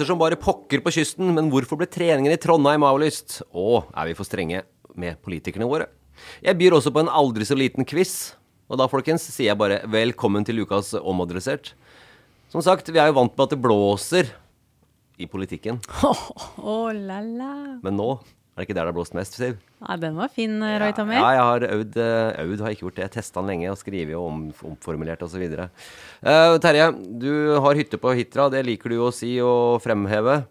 Blåser som bare pokker på kysten, men hvorfor ble treningen i Trondheim avlyst? Og er vi for strenge med politikerne våre? Jeg byr også på en aldri så liten quiz. Og da, folkens, sier jeg bare velkommen til ukas Omadressert. Som sagt, vi er jo vant med at det blåser i politikken. Oh, la, la. Men nå er det ikke der det har blåst mest, Siv. Nei, den var fin, Roy Tommy. Ja, jeg har øvd, eh, øvd har ikke gjort det. Jeg testa den lenge og skrevet og om, omformulert osv. Uh, Terje, du har hytte på Hitra. Det liker du å si og fremheve.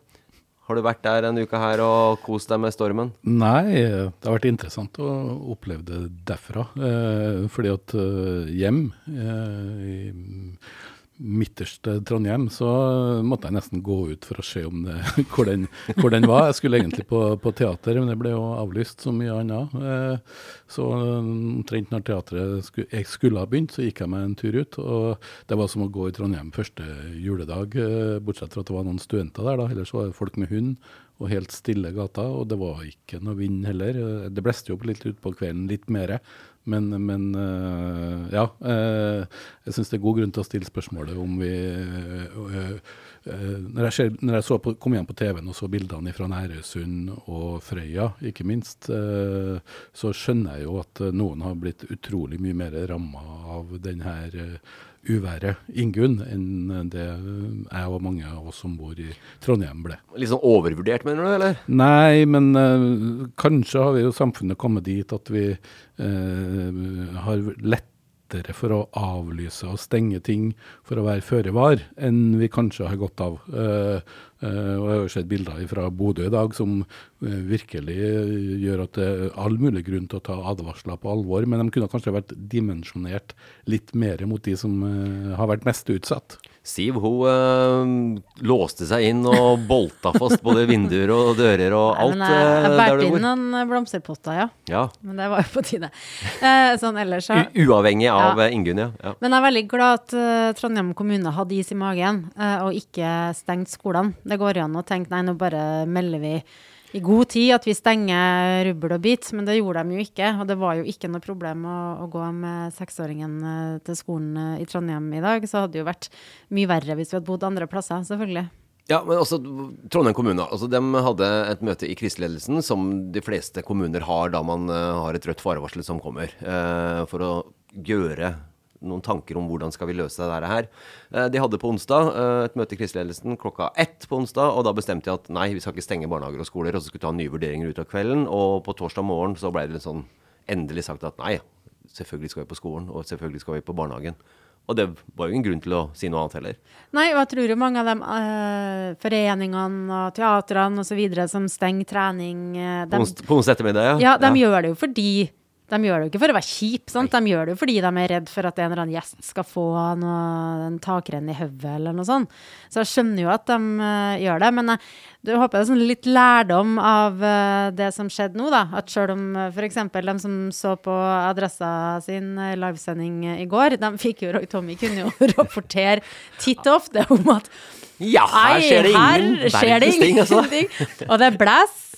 Har du vært der en uke her og kost deg med stormen? Nei, det har vært interessant å oppleve det derfra. Eh, fordi at eh, hjem eh, i midterste Trondheim, så måtte jeg nesten gå ut for å se det, hvor, den, hvor den var. Jeg skulle egentlig på, på teater, men det ble jo avlyst så mye annet. Eh, så omtrent når teatret skulle, jeg skulle ha begynt, så gikk jeg meg en tur ut. Og det var som å gå i Trondheim første juledag, eh, bortsett fra at det var noen studenter der. da, Ellers var det folk med hund og helt stille gata, og det var ikke noe vind heller. Eh, det blåste jo opp litt utpå kvelden, litt mer. Men, men uh, ja. Uh, jeg syns det er god grunn til å stille spørsmålet om vi uh, når, jeg ser, når jeg, så på, kom hjem på TV-en og så bildene fra Nærøysund og Frøya, ikke minst, så skjønner jeg jo at noen har blitt utrolig mye mer ramma av denne her uværet Ingunn enn det jeg og mange av oss som bor i Trondheim ble. Litt sånn overvurdert, mener du, eller? Nei, men uh, kanskje har vi jo samfunnet kommet dit at vi uh, har lettere for å avlyse og stenge ting for å være føre var, enn vi kanskje har godt av. Uh, Uh, og Jeg har jo sett bilder fra Bodø i dag som uh, virkelig gjør at det er all mulig grunn til å ta advarsler på alvor. Men de kunne kanskje vært dimensjonert litt mer mot de som har vært mest utsatt. Siv hun låste seg inn og bolta fast både vinduer og dører og alt. Nei, men jeg, jeg bærte inn noen blomsterpotter, ja. ja. Men det var jo på tide. sånn ellers, ja. Uavhengig av ja. Ingunn, ja. ja. Men jeg er veldig glad at Trondheim kommune hadde is i magen og ikke stengt skolene. Det går an å tenke nei, nå bare melder vi i god tid at vi stenger rubbel og bit, men det gjorde de jo ikke. Og det var jo ikke noe problem å, å gå med seksåringen eh, til skolen eh, i Trondheim i dag. Så hadde det jo vært mye verre hvis vi hadde bodd andre plasser, selvfølgelig. Ja, men også Trondheim kommune altså de hadde et møte i kriseledelsen, som de fleste kommuner har da man uh, har et rødt farevarsel som kommer, eh, for å gjøre noen tanker om hvordan skal vi løse dette her. Eh, de hadde på onsdag eh, et møte i kriseledelsen klokka ett på onsdag, og da bestemte de at nei, vi skal ikke stenge barnehager og skoler, og så skulle ta nye vurderinger ut av kvelden. Og på torsdag morgen så ble det sånn endelig sagt at nei, selvfølgelig skal vi på skolen, og selvfølgelig skal vi på barnehagen. Og det var jo ingen grunn til å si noe annet heller. Nei, og jeg tror jo mange av de uh, foreningene og teatrene osv. som stenger trening uh, de, På onsdag ettermiddag, Ja, de gjør det jo fordi De gjør det jo ikke for å være kjip, sant? de gjør det jo fordi de er redd for at en eller annen gjest skal få noe, en takrenn i hodet eller noe sånt. Så jeg skjønner jo at de uh, gjør det. Men jeg du håper det er sånn litt lærdom av uh, det som skjedde nå, da. At sjøl om uh, f.eks. de som så på Adressa sin uh, livesending eh, i går, de fikk jo Roy Tommy kunne jo rapportere titt og ofte om at Ja, her skjer det ingen verdens ting, altså. Og det er blæs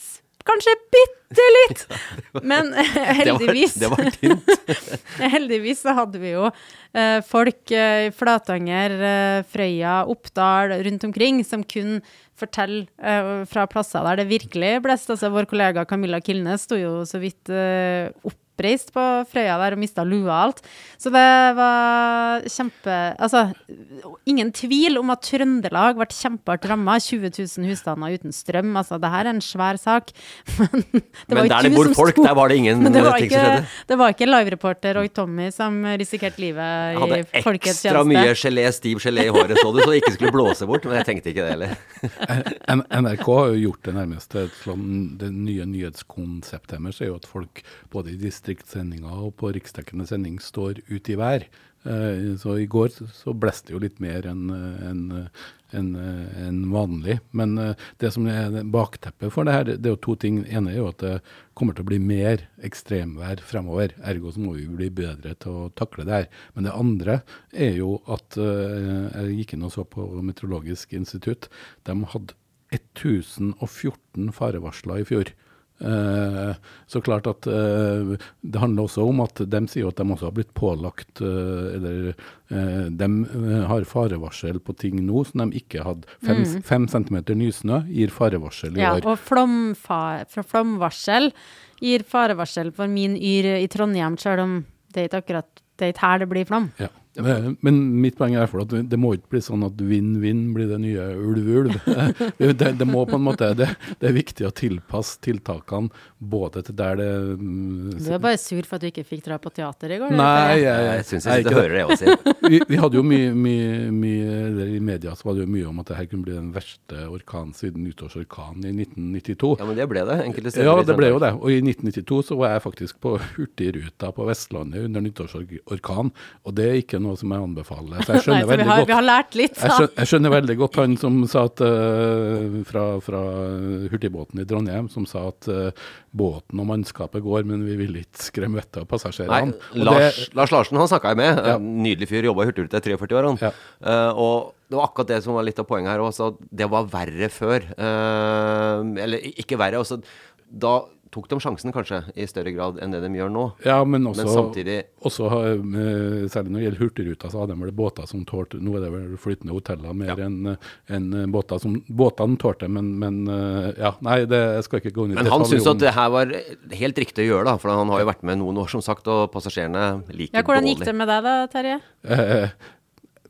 kanskje bitte litt. Men eh, heldigvis Det var, det var. Heldigvis så hadde vi jo eh, folk eh, i Flatanger, Frøya, Oppdal rundt omkring som kunne fortelle fra plasser der det virkelig blåste. Altså, vår kollega Camilla Kilnes sto jo så vidt eh, oppreist på Frøya der og mista lua og alt. Så det var kjempe Altså, ingen tvil om at Trøndelag ble kjempehardt ramma. 20 000 husstander uten strøm. Altså, det her er en svær sak. Men, det var Men der det bor folk, sto- der var det ingen men det var ting som skjedde. det var ikke livereporter Roy Tommy som risikerte livet Jeg hadde tjeneste. Hadde ekstra mye gelé, stiv gelé i håret, så du, så det ikke skulle blåse bort. Men jeg tenkte ikke det heller. NRK har jo gjort det nærmest et sånn, det nye nyhetskonseptet deres, er jo at folk både i distriktssendinger og på riksdekkende sending står ute i vær. Eh, så i går så- så blåste det jo litt mer enn en, en, en vanlig. Men eh, det som er bakteppet for det her, det er jo to ting. Det ene er jo at det kommer til å bli mer ekstremvær fremover. Ergo så må vi bli bedre til å takle det her. Men det andre er jo at eh, jeg gikk inn og så på Meteorologisk institutt. De hadde 1014 farevarsler i fjor. Eh, så klart at eh, det handler også om at de sier at de også har blitt pålagt eh, Eller de har farevarsel på ting nå som de ikke hadde. Fem, fem centimeter nysnø gir farevarsel i Mm. Ja, år. og flomfa flomvarsel gir farevarsel for min yr i Trondheim, sjøl om det er ikke akkurat det er ikke her det blir flom. Ja. Men men mitt poeng er for at det må ikke bli sånn at vinn-vinn blir det nye ulv-ulv. det, det, det må på en måte, det, det er viktig å tilpasse tiltakene både til der det mm, Du er bare sur for at du ikke fikk dra på teater i går? Nei, jeg, jeg, Jeg syns jeg er jeg sitter ikke hører det også. vi, vi hadde jo mye, mye, mye I media så var det jo mye om at det her kunne bli den verste orkanen siden nyttårsorkanen i 1992. Ja, men det ble det enkelte steder. Ja, det ble jo det. Og i 1992 så var jeg faktisk på Hurtigruta på Vestlandet under nyttårsorkan, og det er ikke noe som jeg anbefaler. Så jeg Nei, så vi har, godt vi har lært litt, jeg skjønner, jeg skjønner veldig godt han som sa at uh, fra, fra hurtigbåten i Trondheim, som sa at uh, båten og mannskapet går, men vi vil ikke skremme vettet av Nei, passasjerene. Og Lars, det- Lars Larsen han snakka jeg med. Ja. Nydelig fyr. Jobba i Hurtigruta i 43 år. Han. Ja. Uh, og det var akkurat det som var litt av poenget her også. Det var verre før. Eh, eller ikke verre. Også, da tok de sjansen kanskje i større grad enn det de gjør nå. Ja, men også, Men samtidig også eh, særlig når det gjelder Hurtigruta, så hadde de vel båter som tålte Nå er det vel flytende hoteller mer Ja. enn en båter som Båtene tålte, men, men eh, ja. Nei, det, jeg skal ikke gå inn i Men han syns at det her var helt riktig å gjøre, da. For han har jo vært med noen år, som sagt, og passasjerene liker dårlig. Ja, hvordan gikk det med deg da, Terje? Eh,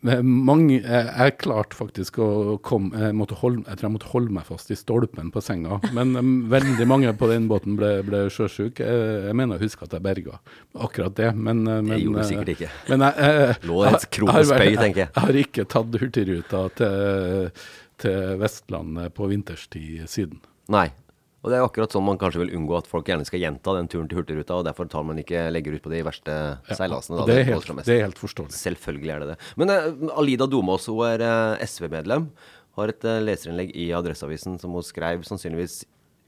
mange, eh, jeg klarte faktisk å komme jeg, måtte holde, jeg tror jeg måtte holde meg fast i stolpen på senga. Men eh, veldig mange på den båten ble, ble sjøsjuke. Jeg, jeg mener å huske at jeg berga akkurat det. Men, men, det gjorde du eh, sikkert ikke. Men jeg, eh, Lå et jeg- jeg har og spøy, vært- tenker jeg. Jeg har ikke tatt Hurtigruta til, til Vestlandet på vinterstid siden. Nei. Og det er jo akkurat sånn man kanskje vil unngå at folk gjerne skal gjenta den turen til Hurtigruta, og derfor tar man ikke legger ut på de verste seilasene. Da, det, er helt, det er helt forståelig. Selvfølgelig er det det. Men uh, Alida Domås, hun er uh, SV-medlem. Har et uh, leserinnlegg i Adresseavisen som hun skrev sannsynligvis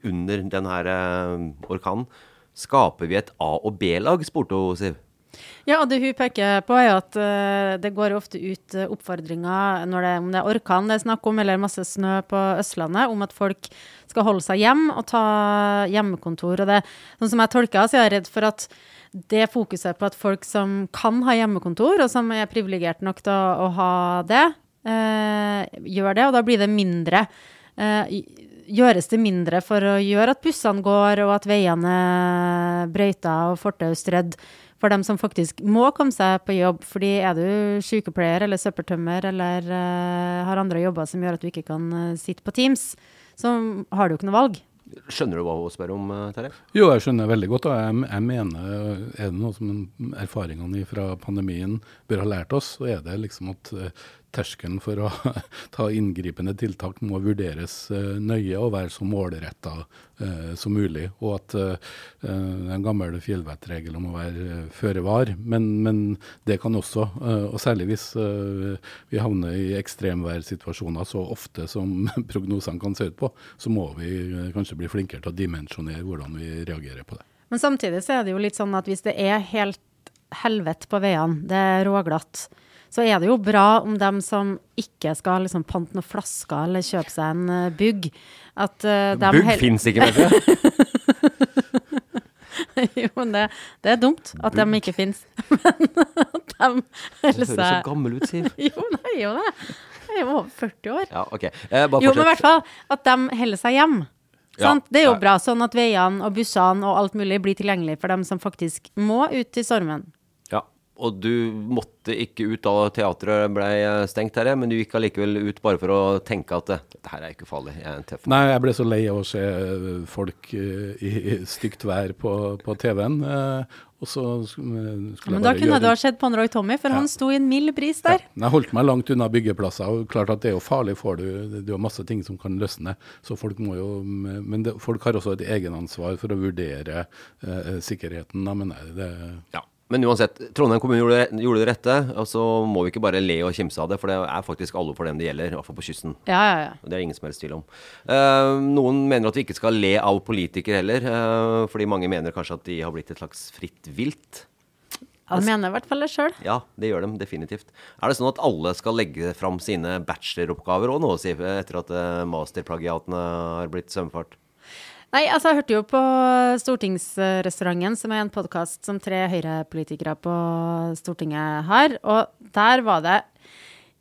under denne eh, orkanen. Skaper vi et A- og B-lag, spurte hun Siv. Ja, og det hun peker på er at uh, det går ofte ut uh, oppfordringer det, om det er orkan det er snakk om, eller masse snø på Østlandet, om at folk skal holde seg hjem og ta hjemmekontor. Og det, sånn som jeg tolker det, så er jeg redd for at det fokuset på at folk som kan ha hjemmekontor, og som er privilegert nok til å, å ha det, uh, gjør det, og da blir det mindre. gjøres det mindre for å gjøre at bussene går, og at veiene er brøyta og fortau strødd for dem som faktisk må komme seg på jobb. Fordi er du sykepleier eller søppeltømmer eller uh, har andre jobber som gjør at du ikke kan uh, sitte på Teams, så har du jo ikke noe valg. Skjønner du hva hun spør om, eh, Terje? Jo, jeg skjønner veldig godt. Og jeg, jeg mener, er det noe som erfaringene fra pandemien bør ha lært oss, så er det liksom at uh, terskelen for å ta inngripende tiltak må vurderes uh, nøye og være så målretta uh, som mulig. Og at den gamle fjellvettregelen om å være føre var. Men, men, det kan også, og særlig hvis vi havner i ekstremværsituasjoner så ofte som prognosene kan se ut på, så må vi kanskje bli flinkere til å dimensjonere hvordan vi reagerer på det. Men samtidig så er det jo litt sånn at hvis det er helt helvete på veiene, det er råglatt, så er det jo bra om dem som ikke skal liksom pante noen flasker eller kjøpe seg en uh, bygg at uh, Bugg fins ikke, vet du. jo, men det, det, er dumt at bugg. de ikke fins. men at de holder seg Du høres så gammel ut, Siv. jo, nei, jo det. Jeg er jo over 40 år. Ja, ok. Eh, jo, men i hvert fall at de holder seg hjemme. Ja, det er jo bra, sånn at veiene og bussene og alt mulig blir tilgjengelig for dem som faktisk må ut i stormen. Og du måtte ikke ut da teatret ble stengt, her, men du gikk allikevel ut bare for å tenke at dette her er ikke farlig. Jeg er en tøff Nei, jeg ble så lei av å se folk uh, i stygt vær på, på TV-en. Eh, og så skulle ja, Men da kunne det ha skjedd på Roy Tommy, for ja. han sto i en mild bris der. Ja. Jeg holdt meg langt unna byggeplasser, og klart at det er jo farlig. for du, Du har masse ting som kan løsne. Så folk må jo, Men det, folk har også et egenansvar for å vurdere eh, sikkerheten. Da, men det, ja. Men uansett, Trondheim kommune gjorde, gjorde, det rette. Og så må vi ikke bare le og kimse av det, for det er faktisk alle for dem det gjelder. I hvert fall på kysten. Ja, ja, ja. Det er ingen som helst tvil om. Uh, noen mener at vi ikke skal le av politikere heller, uh, fordi mange mener kanskje at de har blitt et slags fritt vilt. De mener i hvert fall det sjøl. Ja, det gjør de definitivt. Er det sånn at alle skal legge fram sine bacheloroppgaver òg nå, etter at uh, masterplagiatene har blitt søvnfart? Nei, altså jeg hørte jo på Stortingsrestauranten, som er en podkast som tre Høyre-politikere på Stortinget har. Og der var det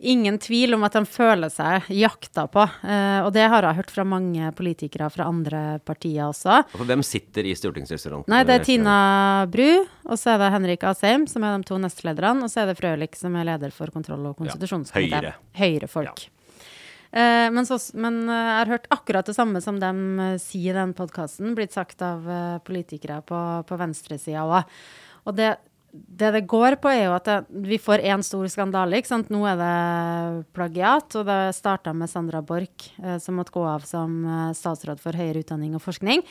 ingen tvil om at de føler seg jakta på. Eh, og det har jeg hørt fra mange politikere fra andre partier også. Og hvem sitter i stortingsrestauranten? Nei, det er Tina Bru, og så er det Henrik Asheim, som er de to nestlederne, og så er det Frølich, som er leder for kontroll- og konstitusjonskomiteen. Ja, Høyre. Høyre-folk. Ja. Eh, men, så, men, eh, jeg har hørt akkurat det samme som de uh, sier i den podkasten, blitt sagt av uh, politikere på, på venstresida òg. Og det, det, det går på, er jo at det, vi får én stor skandale. ikke sant? Nå er det plagiat, og det starta med Sandra Borch, eh, som måtte gå av som statsråd for høyere utdanning og forskning.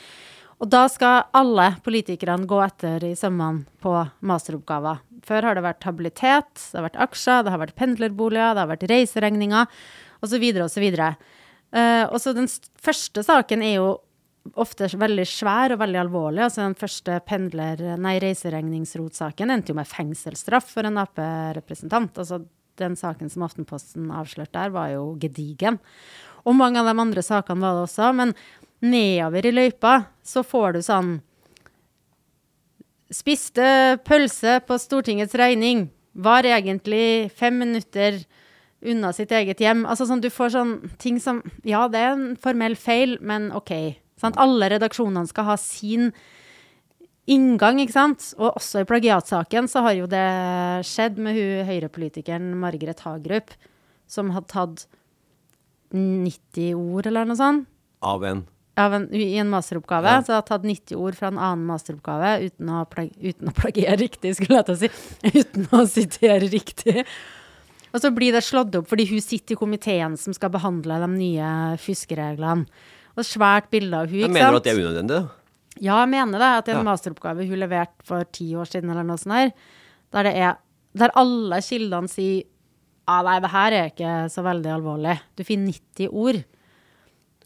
Og da skal alle politikerne gå etter i sømmene på masteroppgaver. Før har det vært habilitet, det har vært aksjer, det har vært pendlerboliger, det har vært reiseregninger osv. osv. Uh, og så den første saken er jo ofte veldig svær og veldig alvorlig. Altså den første pendler, nei, reiseregningsrotsaken endte jo med fengselsstraff for en Ap-representant. Altså den saken som Aftenposten avslørte der, var jo gedigen. Og mange av de andre sakene var det også. Men nedover i løypa så får du sånn Spiste pølse på Stortingets regning. Var egentlig fem minutter unna sitt eget hjem. Altså sånn, Du får sånn ting som Ja, det er en formell feil, men OK. Sant? Alle redaksjonene skal ha sin inngang, ikke sant? Og også i plagiatsaken så har jo det skjedd med hun høyrepolitikeren Margaret Hagerup, som hadde tatt 90 ord, eller noe sånt. Av en? Av en I en masteroppgave. Ja. Så har tatt 90 ord fra en annen masteroppgave uten å, uten å plagiere riktig, skulle jeg til å si. Uten å sitere riktig. Og så blir det slått opp fordi hun sitter i komiteen som skal behandle de nye fuskereglene. Og svært bilde av hun, ikke sant. Mener du at det er unødvendig? Ja, jeg mener det. At det er en ja. masteroppgave hun leverte for ti år siden, eller noe sånt her, der det er Der alle kildene sier ja, nei, det her er ikke så veldig alvorlig. Du finner 90 ord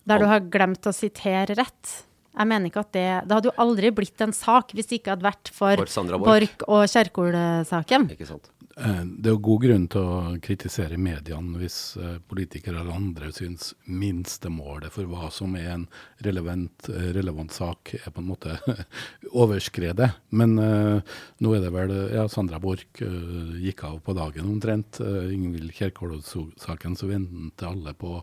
der du har glemt å sitere rett. Jeg mener ikke at det Det hadde jo aldri blitt en sak hvis det ikke hadde vært for, for Borch og Kjerkol-saken. Ikke sant. Eh, det er god grunn til å kritisere mediene hvis eh, politikere eller andre syns minstemålet for hva som er en relevant, eh, relevant sak, er på en måte overskredet. Men uh, nå er det vel ja, Sandra Borch uh, gikk av på dagen omtrent. Uh, Ingvild Kjerkol-saken så venter alle på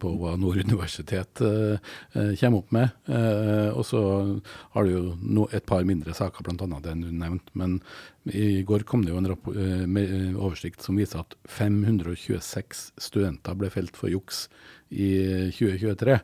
på hva Nord universitet eh, eh, kommer opp med. og så har du jo et par mindre saker, bl.a. den du nevnte. Men i går kom det jo en oversikt som viser at 526 studenter ble felt for juks i 2023.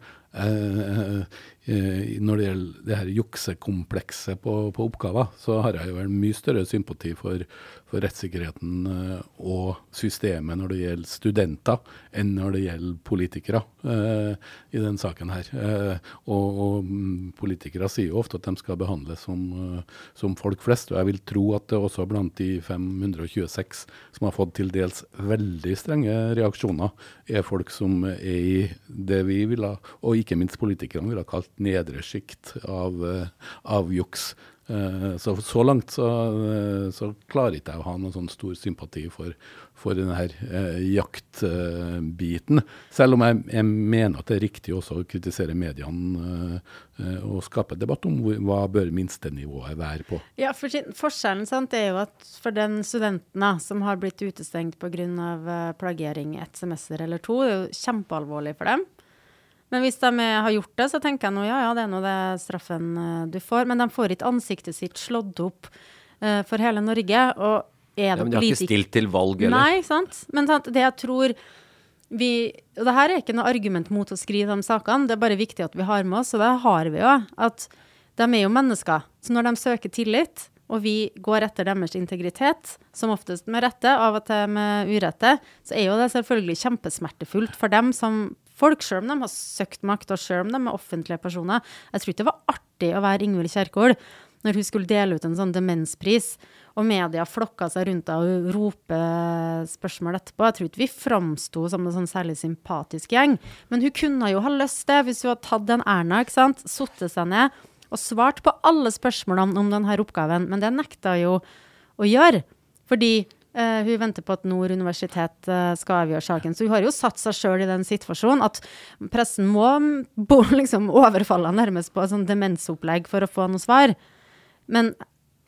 Eh, når det gjelder det her juksekomplekset på, på oppgaver, så har jeg jo en mye større sympati for, for rettssikkerheten eh, og systemet når det gjelder studenter, enn når det gjelder politikere eh, i den saken her. Eh, og, og mm, politikere sier jo ofte at de skal behandles som, eh, som folk flest, og jeg vil tro at det også blant de 526 som har fått til dels veldig strenge reaksjoner, er folk som er i det vi ville, og ikke minst politikerne ville ha kalt nedre sjikt av, eh, av juks. Eh, Så, så langt så, eh, så klarer ikke jeg å ha noen sånn stor sympati for, for denne her eh, jaktbiten. Selv om jeg, jeg mener at det er riktig også å kritisere mediene eh, og skape debatt om hvor, hva bør minstenivået være på. Ja, for Forskjellen sant, er jo at for den studenten som har blitt utestengt pga. Plagiering ett semester eller to, det er jo kjempealvorlig for dem. Men hvis de har gjort det, så tenker jeg nå ja, ja, det er nå det straffen uh, du får. Men de får ikke ansiktet sitt slått opp uh, for hele Norge. Og er Ja, men de har ikke stilt til valg eller? Nei, sant. Men sant, det jeg tror vi Og det her er ikke noe argument mot å skrive de sakene, det er bare viktig at vi har med oss, og det har vi jo, at de er jo mennesker. Så når de søker tillit, og vi går etter deres integritet, som oftest med rette, av og til med urette, så er jo det selvfølgelig kjempesmertefullt for dem som folk, selv om de har søkt makt, og selv om de er offentlige personer. Jeg tror ikke det var artig å være Ingvild Kjerkol når hun skulle dele ut en sånn demenspris, og media flokka seg rundt henne og rope spørsmål etterpå. Jeg tror ikke vi framsto som en sånn særlig sympatisk gjeng. Men hun kunne jo ha lyst det, hvis hun hadde tatt den Erna, ikke sant, satt seg ned og svart på alle spørsmålene om denne oppgaven. Men det nekta jo å gjøre, fordi eh, hun venter på at Nord universitet uh, skal avgjøre saken. Så hun har jo satt seg sjøl i den situasjonen at pressen må bo, liksom overfalle nærmest på et sånn demensopplegg for å få noe svar. Men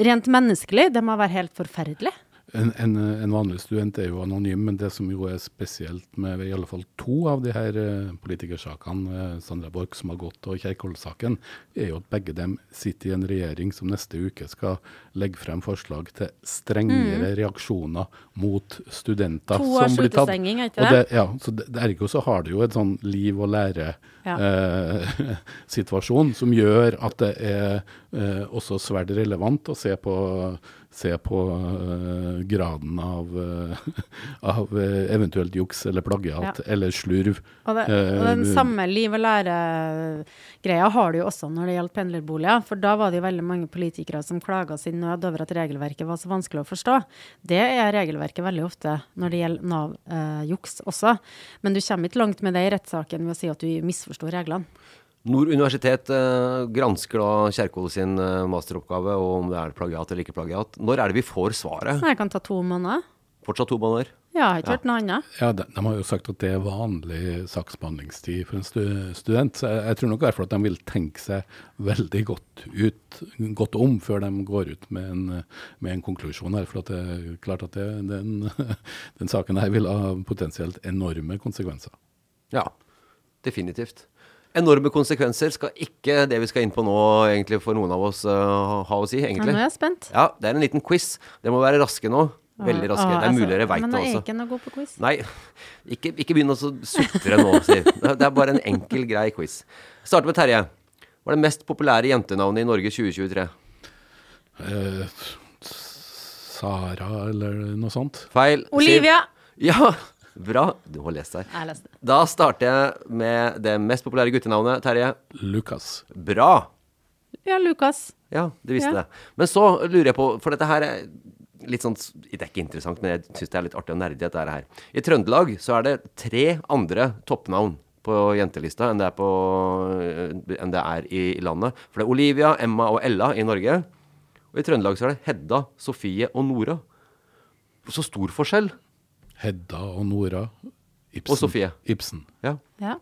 rent menneskelig, det må være helt forferdelig. En, en, en vanlig student er jo anonym, men det som jo er spesielt med i alle fall to av de her eh, politikersakene, eh, Sandra Borch som har gått, og Kjerkol-saken, er jo at begge dem sitter i en regjering som neste uke skal legge frem forslag til strengere reaksjoner mot studenter. Mm. To som blir tatt. utestenging, er ikke Og det? Ja, så det- ergo så har det jo et sånn liv og Ja. lære-situasjon som gjør at det er eh, også svært relevant å se på, se på uh, graden av, uh, av eh, eventuelt juks eller plagiat Ja. eller slurv. Og, det, og den samme liv og lære-greia har du jo også når det gjaldt pendlerboliger. For da var det jo veldig mange politikere som klaga sin nød over at regelverket var så vanskelig å forstå. Det er regelverket veldig ofte når det gjelder Nav-juks også. Men du kommer ikke langt med det i rettssaken ved å si at du misforstår reglene. Nord universitet eh, gransker da Kjerkol sin eh, masteroppgave, og om det er plagiat eller ikke plagiat. Når er det vi får svaret? Det kan ta to måneder. Fortsatt to måneder? Ja, jeg har ikke hørt noe annet. Ja, de, de har jo sagt at det er vanlig saksbehandlingstid for en stu, student. Så jeg, jeg tror nok fall at de vil tenke seg veldig godt, ut, godt om før de går ut med en, med en konklusjon her. For at det er klart at det, den, den saken her vil ha potensielt enorme konsekvenser. Ja, definitivt. Enorme konsekvenser skal ikke det vi skal inn på nå, egentlig for noen av oss uh, ha å si, Ja, egentlig. nå er jeg spent. Ja, det er en liten quiz. Dere må være raske nå. Veldig raske. Å, Det er mulig altså, dere veit Men det jeg er også. ikke noe god på quiz. Nei, ikke, ikke begynn å så sutre nå, Siv. Det er- er bare en enkel, grei quiz. Starter med Terje. Hva er det mest populære jentenavnet i Norge 2023? Eh, Sara eller noe sånt. Feil. Siv? Olivia! Ja, bra. Du har lest her. Jeg leste. Da starter jeg med det mest populære guttenavnet. Terje. Lukas. Bra. Ja, Lukas. Ja, du visste Ja. det. Men så lurer jeg på, for dette her er litt sånn Det er ikke interessant, men jeg syns det er litt artig og nerdig, dette her. I Trøndelag så er det tre andre toppnavn på jentelista enn det er, på, enn det er i, i landet. For det er Olivia, Emma og Ella i Norge. Og i Trøndelag så er det Hedda, Sofie og Nora. Så stor forskjell. Hedda og Nora. Ibsen. Og Sofie. Ibsen. Ja. Ja.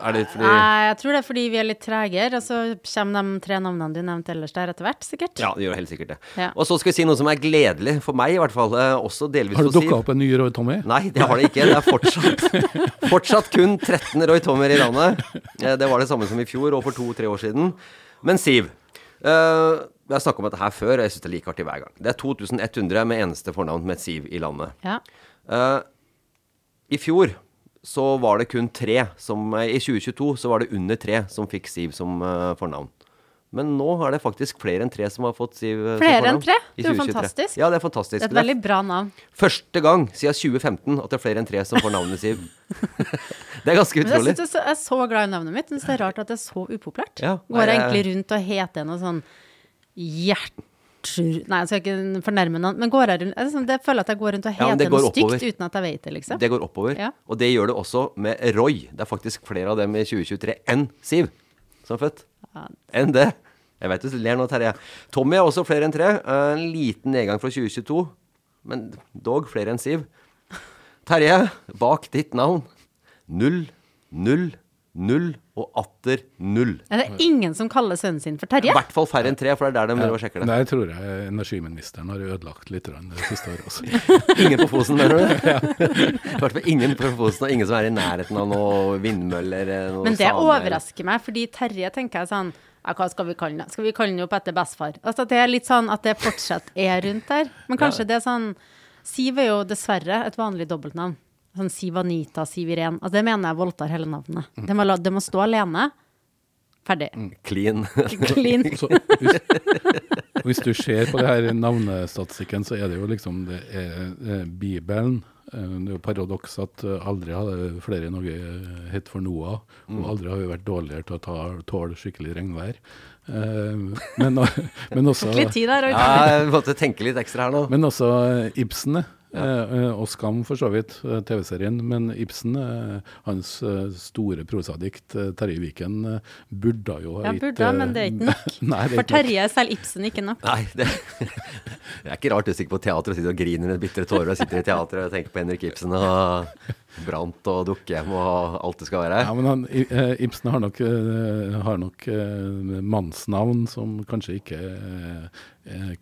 Er det fordi jeg tror det er fordi vi er litt tregere, og så kommer de tre navnene du nevnte ellers der etter hvert, sikkert. Ja, det gjør helt sikkert det. Ja. Og så skal vi si noe som er gledelig, for meg i hvert fall. eh, Også delvis Har det dukka opp en ny Roy Tommy? Nei, det har det ikke. Det er fortsatt, fortsatt kun 13 Roy Tommer i landet. Eh, Det var det samme som i fjor og for to-tre år siden. Men Siv. Uh, jeg har snakka om dette her før, og jeg syns det er like artig hver gang. Det er 2100 med eneste fornavn med et Siv i landet. Ja. Eh, I fjor så var det kun tre som eh, I 2022 så var det under tre som fikk Siv som uh, fornavn. Men nå er det faktisk flere enn tre som har fått Siv eh, som Flere enn tre? Det er jo fantastisk. Ja, det er fantastisk. Det er et veldig bra navn. første gang siden 2015 at det er flere enn tre som får navnet Siv. det er ganske Men jeg, utrolig. synes er så, jeg er så glad i navnet mitt. men det er rart at det er så upopulært. Ja, Går jeg egentlig rundt og heter noe sånn Gjertrud Nei, jeg skal ikke fornærme noen, men går jeg rundt jeg, liksom, det føler jeg at jeg går rundt og Ja, heter ja, noe stygt uten at jeg vet det, liksom. Det går oppover. Ja. Og det gjør det også med Roy. Det er faktisk flere av dem i 2023 enn Siv som er født. Enn det. Jeg vet du ler nå, Terje. Tommy er også flere enn tre. Eh, En liten nedgang fra 2022, men dog flere enn Siv. Terje, bak ditt navn null, null, null og atter null. Er det ingen som kaller sønnen sin for Terje? I hvert fall færre enn tre, for det er der de ja, sjekker det. Der tror jeg energiministeren har ødelagt litt det siste året også. Ingen på Fosen, mener du? I hvert fall ingen på Fosen, og ingen som er i nærheten av noen vindmøller. Noe Men det samer. overrasker meg, fordi Terje tenker jeg sånn ja, hva skal vi kalle den? Skal vi kalle den opp etter bestefar? Altså, det er litt sånn at det fortsatt er rundt der. Men kanskje det er sånn Siv er jo dessverre et vanlig dobbeltnavn. Sånn Siv Anita, Siv Irén. Altså, det mener jeg voldtar hele navnet. Det må, la- det må stå alene. Ferdig. Clean. Clean. Så hvis, hvis du ser på det her navnestatistikken, så er det jo liksom det er, eh, Bibelen. Eh, Det er jo paradoks at eh, aldri har flere i Norge hett for Noah, og aldri har vi vært dårligere til å ta, tåle skikkelig regnvær. Eh, men, men også Tok litt tid der. Ja, jeg måtte tenke litt ekstra her nå. Men også Ibsen, eh, eh, og Skam for så vidt, eh, TV-serien. Men Ibsen, eh, hans store prosadikt, Terje Viken, burde jo ha Ja, gitt, burde, eh, men det er ikke nok. Nei, er For. Terje er selv Ibsen ikke nok. Nei, det, det er ikke rart du sitter på teater og sitter og griner med bitre tårer og sitter i teatret og tenker på Henrik Ibsen og Brant og Dukkehjem og alt det skal være. Ja, men han, Ibsen har nok, har nok mannsnavn som kanskje ikke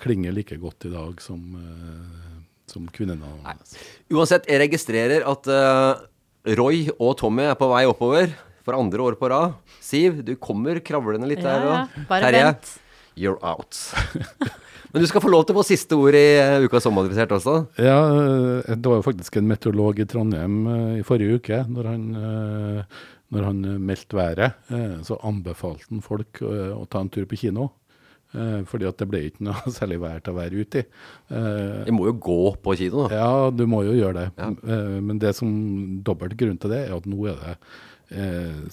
klinger like godt i dag som, eh, som kvinnenavn. Uansett, jeg registrerer at uh, Roy og Tommy er på vei oppover for andre år på rad. Siv, du kommer kravlende litt Ja, der. ja. Bare Terje, vent. you're out. Men du skal få lov til å få siste ord i uka Ukas Sommermodifisert også. Ja, eh, det var jo faktisk en meteorolog i Trondheim eh, i forrige uke. Når han, eh, når han eh, meldte været, eh, så anbefalte han folk eh, å ta en tur på kino. Eh, fordi at det ble ikke noe særlig vær til å være ute i. Jeg må jo gå på kino, da. Ja, du må jo gjøre det. Ja. Eh, Men det som dobbelt grunn til det, er at nå er det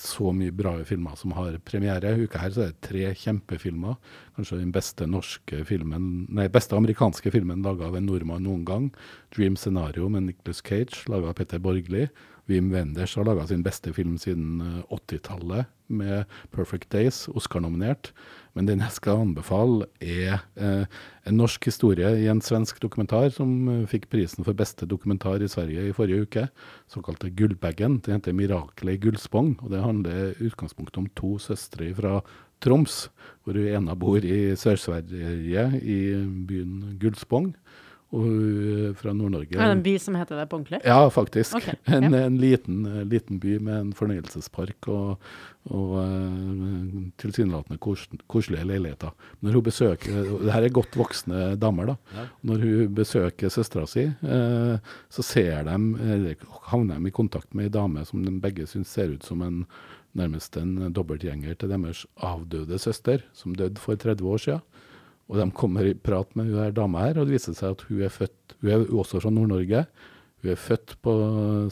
så mye bra filmer som har premiere. Uka her så er det tre kjempefilmer. Kanskje den beste norske filmen, nei, beste amerikanske filmen laga av en nordmann noen gang. 'Dream Scenario' med Nicholas Cage, laga av Petter Borgli. Wim Wenders har laga sin beste film siden eh, 80-tallet med 'Perfect Days', Oscar-nominert. Men den jeg skal anbefale, er eh, en norsk historie i en svensk dokumentar som eh, fikk prisen for beste dokumentar i Sverige i forrige uke. Såkalte Gullbagen. Den heter 'Miraklet i Gullspong'. og Det handler i utgangspunktet om to søstre fra Troms, hvor hun ene bor i Sør-Sverige, i byen Gullspong. Og hun er fra Nord-Norge. Er det en by som heter det på ordentlig? Ja, faktisk. Okay. En, ja. en liten, eh, liten by med en fornøyelsespark og, og eh, tilsynelatende kos, koselige leiligheter. Når hun besøker, Dette det her er godt voksne damer, da. Når hun besøker søstera si, eh, så ser de, eller havner de i kontakt med ei dame som de begge syns ser ut som en nærmest en dobbeltgjenger til deres avdøde søster, som døde for 30 år siden. Og de kommer i prat med hun her dama her, og det viser seg at hun er født Hun er også fra Nord-Norge. Hun er født på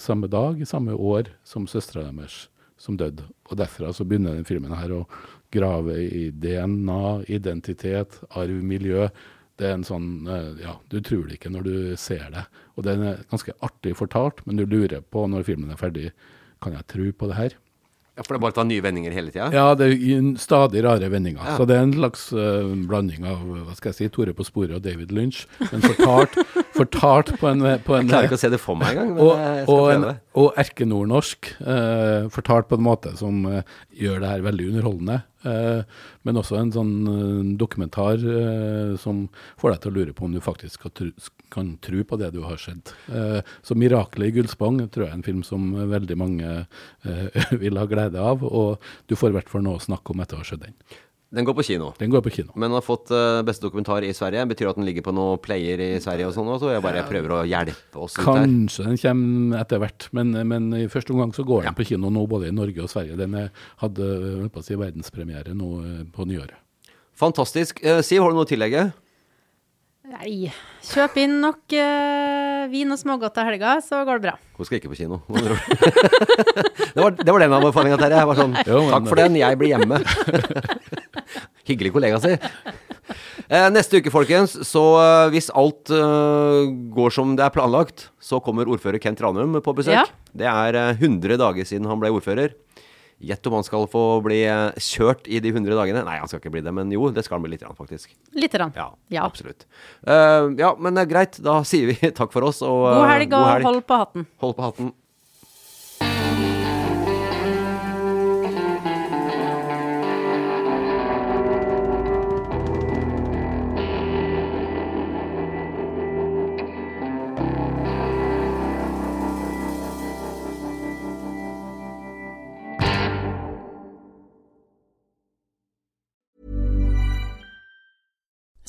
samme dag, i samme år, som søstera deres som døde. Og derfra så begynner den filmen her å grave i DNA, identitet, arv, miljø. Det er en sånn eh, Ja, du tror det ikke når du ser det. Og den er ganske artig fortalt, men du lurer på når filmen er ferdig, kan jeg tro på det her? Ja, For det er bare å ta nye vendinger hele tida? Ja, det er stadig rare vendinger. Ja. Så det er en slags uh, blanding av hva skal jeg si, Tore på sporet og David Lynch. Men fortalt, fortalt på en, på en Jeg klarer ikke å se det for meg engang. Og, og, en, og erkenordnorsk, uh, fortalt på en måte som uh, gjør det her veldig underholdende. Eh, men også en sånn eh, dokumentar eh, som får deg til å lure på om du faktisk skal tru, kan tro på det du har sett. Eh, så 'Miraklet i Gullspang' tror jeg er en film som veldig mange eh, vil ha glede av, og du får i hvert fall noe å snakke om etter å ha sett den. Den går på kino. Den går på kino. Men den har fått uh, beste dokumentar i Sverige. Betyr det at den ligger på noe player i Sverige og sånn Så Jeg bare prøver å hjelpe oss. Kanskje den kommer etter hvert, men, men i første omgang så går den på kino nå både i Norge og Sverige. Den hadde si, verdenspremiere nå eh, på nyåret. Fantastisk. Uh, Siv, har du noe å tillegge? Nei. Kjøp inn nok uh, vin og smågodt til helga, så går det bra. Hun skal ikke på kino. det, var, det var den anbefalinga, Terje. Jeg var sånn Jo, men- Takk for den, jeg blir hjemme. Hyggelig kollega, si. Eh, neste uke, folkens, så eh, hvis alt uh, går som det er planlagt, så kommer ordfører Kent Ranum på besøk. Ja. Det er uh, 100 dager siden han ble ordfører. Gjett om han skal få bli eh, kjørt i de 100 dagene. Nei, han skal ikke bli det, men jo, det skal han bli litt, grann, faktisk. Lite grann. Ja, Ja. absolutt. Uh, ja, men eh, greit. Da sier vi takk for oss. Og, God helg og hold på hatten. Hold på hatten.